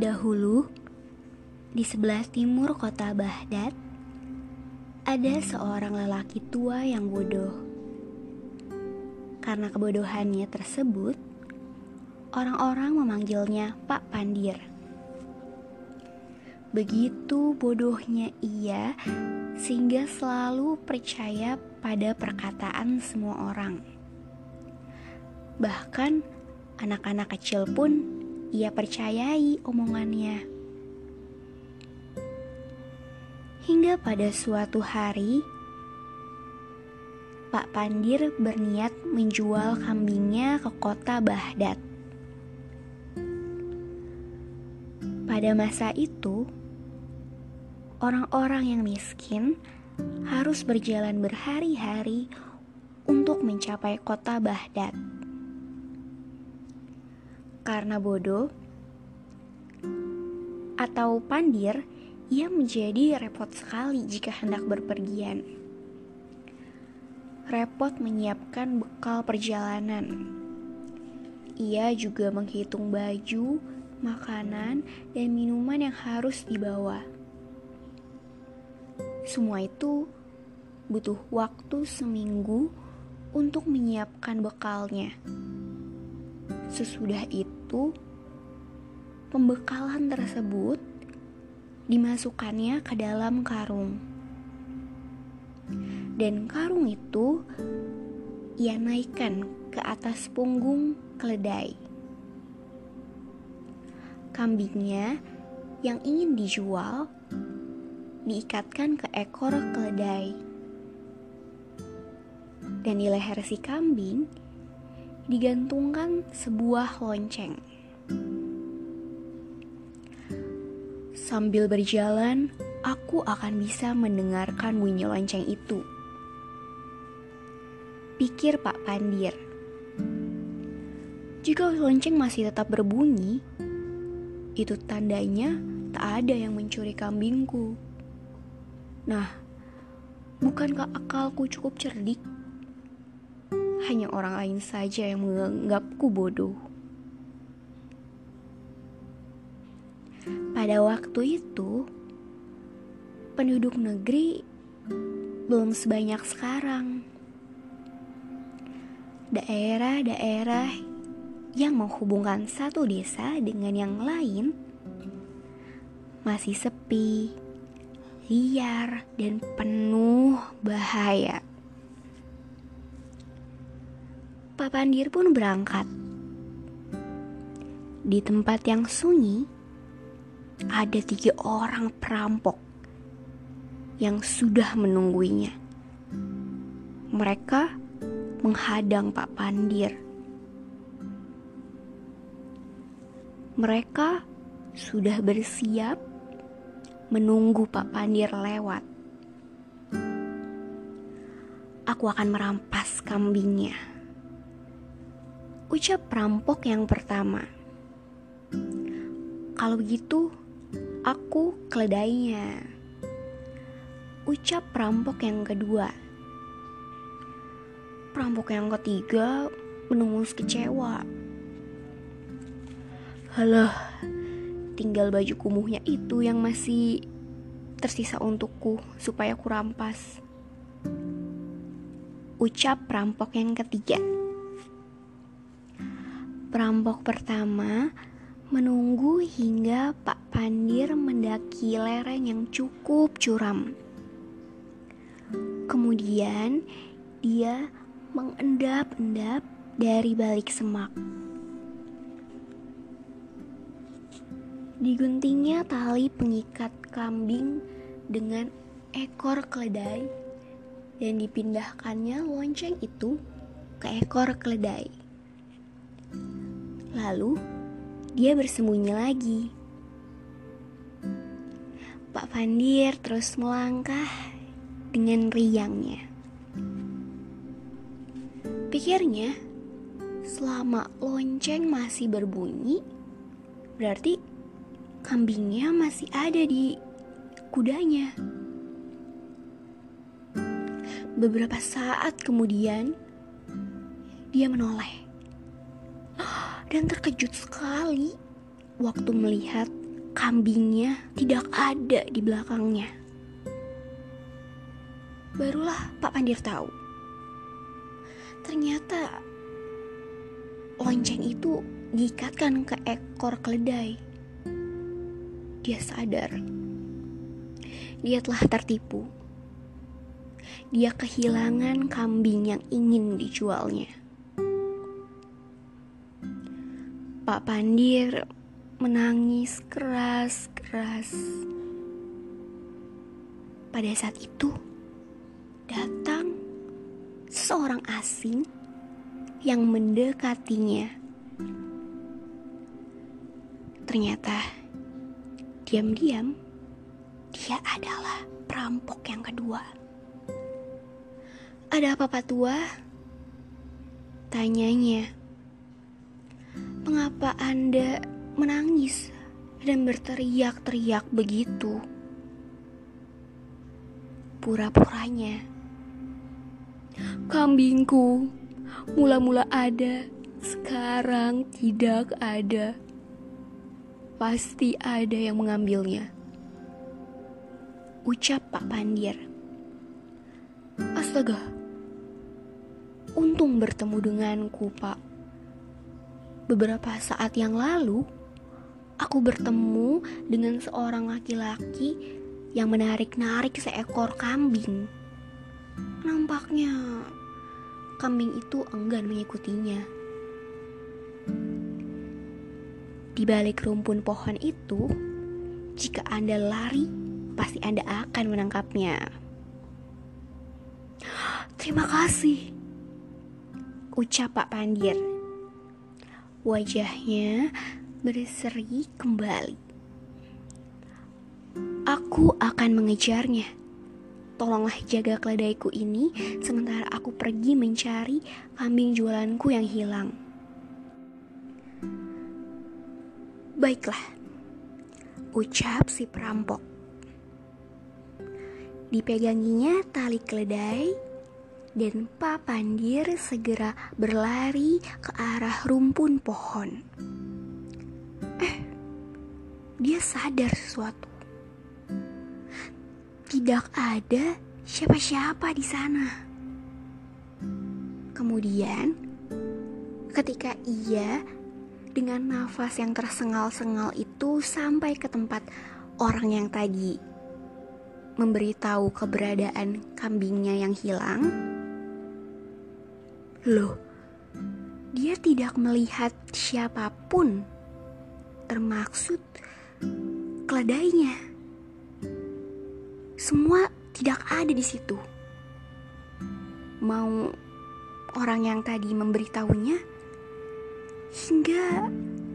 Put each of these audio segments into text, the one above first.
Dahulu, di sebelah timur kota Baghdad, ada seorang lelaki tua yang bodoh. Karena kebodohannya tersebut, orang-orang memanggilnya Pak Pandir. Begitu bodohnya ia, sehingga selalu percaya pada perkataan semua orang. Bahkan anak-anak kecil pun ia percayai omongannya. Hingga pada suatu hari, Pak Pandir berniat menjual kambingnya ke kota Baghdad. Pada masa itu, orang-orang yang miskin harus berjalan berhari-hari untuk mencapai kota Baghdad. Karena bodoh atau pandir, ia menjadi repot sekali jika hendak berpergian. Repot menyiapkan bekal perjalanan. Ia juga menghitung baju, makanan, dan minuman yang harus dibawa. Semua itu butuh waktu seminggu untuk menyiapkan bekalnya. Sesudah itu, pembekalan tersebut dimasukkannya ke dalam karung. Dan karung itu ia naikkan ke atas punggung keledai. Kambingnya yang ingin dijual diikatkan ke ekor keledai. Dan di leher si kambing digantungkan sebuah lonceng. Sambil berjalan, aku akan bisa mendengarkan bunyi lonceng itu. Pikir Pak Pandir. Jika lonceng masih tetap berbunyi, itu tandanya tak ada yang mencuri kambingku. Nah, bukankah akalku cukup cerdik? Hanya orang lain saja yang menganggapku bodoh. Pada waktu itu, penduduk negeri belum sebanyak sekarang. Daerah-daerah yang menghubungkan satu desa dengan yang lain masih sepi, liar, dan penuh bahaya. Pak Pandir pun berangkat. Di tempat yang sunyi, ada tiga orang perampok yang sudah menungguinya. Mereka menghadang Pak Pandir. Mereka sudah bersiap menunggu Pak Pandir lewat. Aku akan merampas kambingnya. Ucap perampok yang pertama. Kalau begitu, aku keledainya. Ucap perampok yang kedua. Perampok yang ketiga menungus kecewa. Halah, tinggal baju kumuhnya itu yang masih tersisa untukku supaya ku rampas. Ucap perampok yang ketiga. Perampok pertama menunggu hingga Pak Pandir mendaki lereng yang cukup curam. Kemudian dia mengendap-endap dari balik semak. Diguntingnya tali pengikat kambing dengan ekor keledai dan dipindahkannya lonceng itu ke ekor keledai. Lalu dia bersembunyi lagi. Pak Fandir terus melangkah dengan riangnya. Pikirnya, selama lonceng masih berbunyi, berarti kambingnya masih ada di kudanya. Beberapa saat kemudian, dia menoleh dan terkejut sekali waktu melihat kambingnya tidak ada di belakangnya. Barulah Pak Pandir tahu. Ternyata lonceng itu diikatkan ke ekor keledai. Dia sadar. Dia telah tertipu. Dia kehilangan kambing yang ingin dijualnya. Pak Pandir menangis keras-keras. Pada saat itu, datang seorang asing yang mendekatinya. Ternyata, diam-diam, dia adalah perampok yang kedua. Ada apa, Pak Tua? Tanyanya. Mengapa Anda menangis dan berteriak-teriak begitu. Pura-puranya, kambingku mula-mula ada, sekarang tidak ada. Pasti ada yang mengambilnya. Ucap Pak Pandir. Astaga, untung bertemu denganku, Pak. Beberapa saat yang lalu, aku bertemu dengan seorang laki-laki yang menarik-narik seekor kambing. Nampaknya kambing itu enggan mengikutinya. Di balik rumpun pohon itu, jika Anda lari, pasti Anda akan menangkapnya. Terima kasih, ucap Pak Pandir. Wajahnya berseri kembali. Aku akan mengejarnya. Tolonglah jaga keledaiku ini sementara aku pergi mencari kambing jualanku yang hilang. Baiklah, ucap si perampok. Dipeganginya tali keledai dan Pak Pandir segera berlari ke arah rumpun pohon. Eh, dia sadar sesuatu. Tidak ada siapa-siapa di sana. Kemudian, ketika ia dengan nafas yang tersengal-sengal itu sampai ke tempat orang yang tadi memberitahu keberadaan kambingnya yang hilang, loh, dia tidak melihat siapa pun termaksud keledainya. Semua tidak ada di situ. Mau orang yang tadi memberitahunya, hingga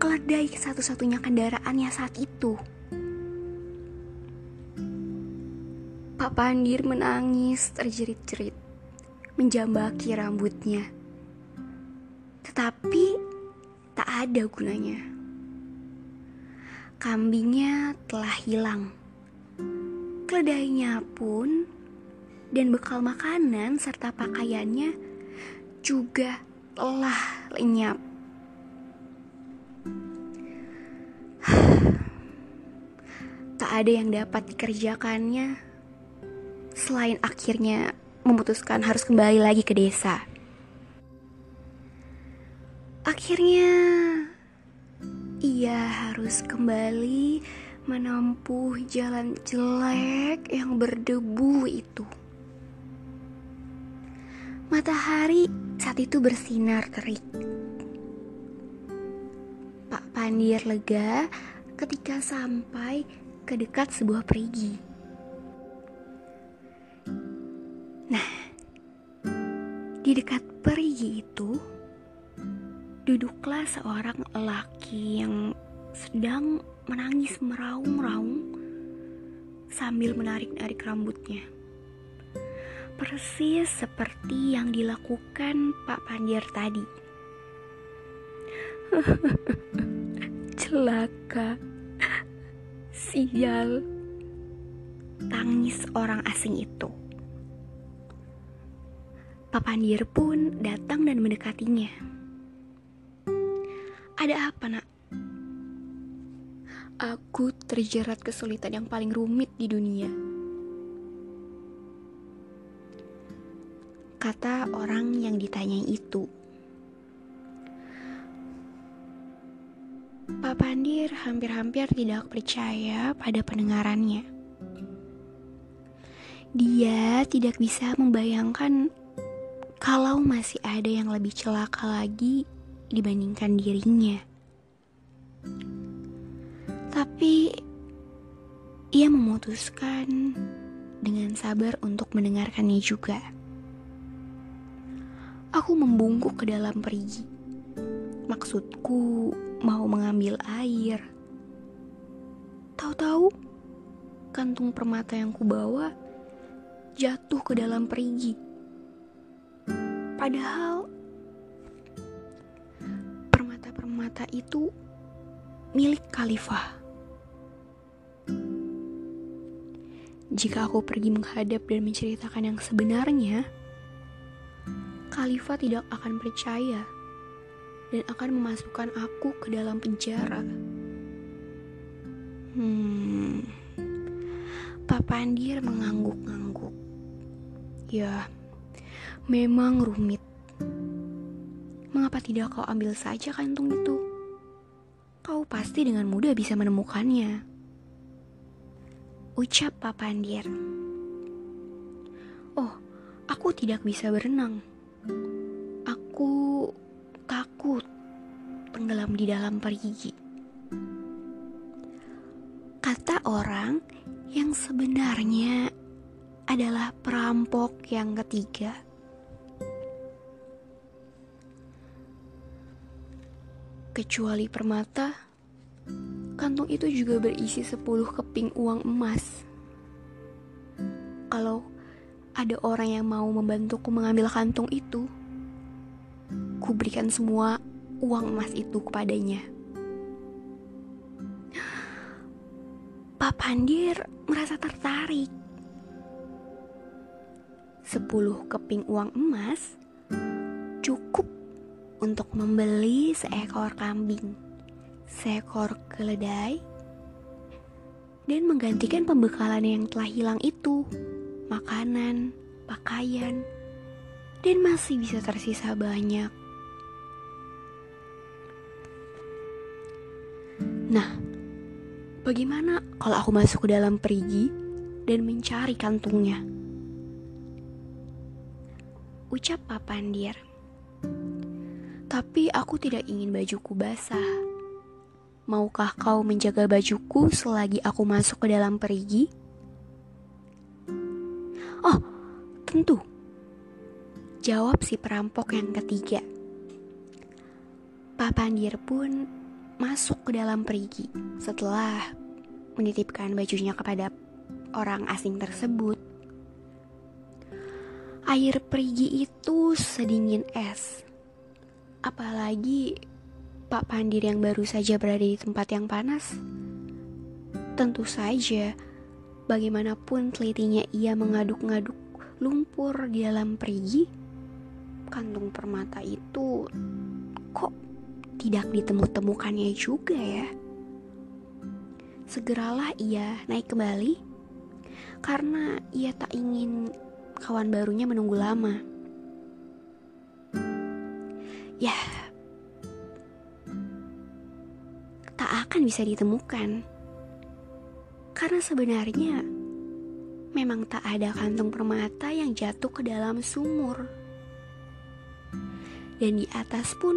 keledai satu-satunya kendaraannya saat itu. Pak Pandir menangis terjerit-jerit, menjambaki rambutnya. Tetapi tak ada gunanya kambingnya telah hilang. Keledainya pun dan bekal makanan serta pakaiannya juga telah lenyap. Tak ada yang dapat dikerjakannya selain akhirnya memutuskan harus kembali lagi ke desa. Akhirnya ia harus kembali menempuh jalan jelek yang berdebu itu. Matahari saat itu bersinar terik. Pak Pandir lega ketika sampai ke dekat sebuah perigi. Nah, Di dekat perigi itu, duduklah seorang lelaki yang sedang menangis meraung-raung sambil menarik-narik rambutnya. Persis seperti yang dilakukan Pak Pandir tadi. Celaka. Sial. Tangis orang asing itu. Pak Pandir pun datang dan mendekatinya. Ada apa, Nak? Aku terjerat kesulitan yang paling rumit di dunia. Kata orang yang ditanyai itu. Pak Pandir hampir-hampir tidak percaya pada pendengarannya. Dia tidak bisa membayangkan kalau masih ada yang lebih celaka lagi dibandingkan dirinya. Tapi ia memutuskan dengan sabar untuk mendengarkannya juga. Aku membungkuk ke dalam perigi. Maksudku mau mengambil air. Tahu-tahu kantung permata yang kubawa jatuh ke dalam perigi. Padahal permata-permata itu milik Khalifah. Jika aku pergi menghadap dan menceritakan yang sebenarnya, Khalifah tidak akan percaya dan akan memasukkan aku ke dalam penjara. Hmm, Pak Pandir mengangguk-angguk. Ya, memang rumit. Tidak kau ambil saja kantung itu? Kau pasti dengan mudah bisa menemukannya ucap Papandir. Oh, aku tidak bisa berenang. Aku takut tenggelam di dalam perigi. Kata orang yang sebenarnya adalah perampok yang ketiga. Kecuali permata, Kantung itu juga berisi 10 keping uang emas. Kalau ada orang yang mau membantuku mengambil kantung itu, ku berikan semua uang emas itu kepadanya. Pak Pandir merasa tertarik. Sepuluh keping uang emas cukup untuk membeli seekor kambing seekor keledai, dan menggantikan pembekalan yang telah hilang itu, makanan, pakaian, dan masih bisa tersisa banyak. Nah, bagaimana kalau aku masuk ke dalam perigi dan mencari kantungnya? Ucap Papandir. Tapi aku tidak ingin bajuku basah. Maukah kau menjaga bajuku selagi aku masuk ke dalam perigi? Oh, tentu. Jawab si perampok yang ketiga. Pak Pandir pun masuk ke dalam perigi setelah menitipkan bajunya kepada orang asing tersebut. Air perigi itu sedingin es. Apalagi Pak Pandir yang baru saja berada di tempat yang panas? Tentu saja, bagaimanapun telitinya ia mengaduk-ngaduk lumpur di dalam perigi, kantung permata itu kok tidak ditemu-temukannya juga ya? Segeralah ia naik kembali karena ia tak ingin kawan barunya menunggu lama. Ya, akan bisa ditemukan. Karena sebenarnya memang tak ada kantung permata yang jatuh ke dalam sumur. Dan di atas pun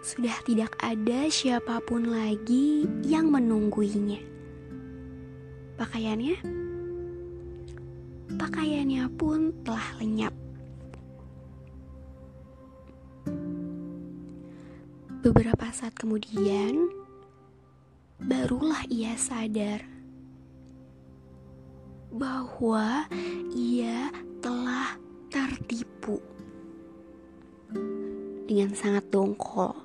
sudah tidak ada siapa pun lagi yang menungguinya. Pakaiannya pakaiannya pun telah lenyap. Beberapa saat kemudian, barulah ia sadar bahwa ia telah tertipu. Dengan sangat dongkol,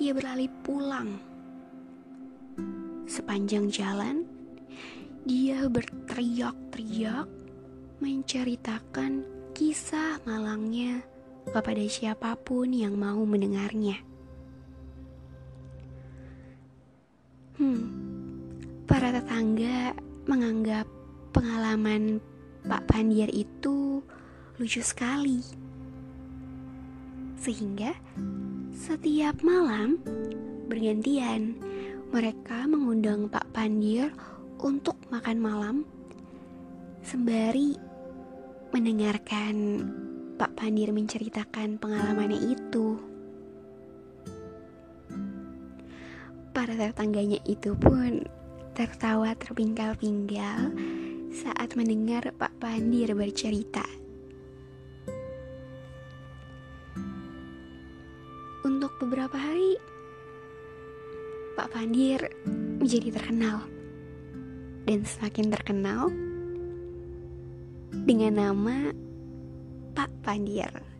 ia beralih pulang. Sepanjang jalan, dia berteriak-teriak menceritakan kisah malangnya kepada siapa pun yang mau mendengarnya. Hmm, para tetangga menganggap pengalaman Pak Pandiar itu lucu sekali. Sehingga setiap malam bergantian mereka mengundang Pak Pandir untuk makan malam sembari mendengarkan Pak Pandir menceritakan pengalamannya itu. Para tetangganya itu pun tertawa terpinggal-pinggal saat mendengar Pak Pandir bercerita. Untuk beberapa hari, Pak Pandir menjadi terkenal dan semakin terkenal dengan nama Pak Pandir.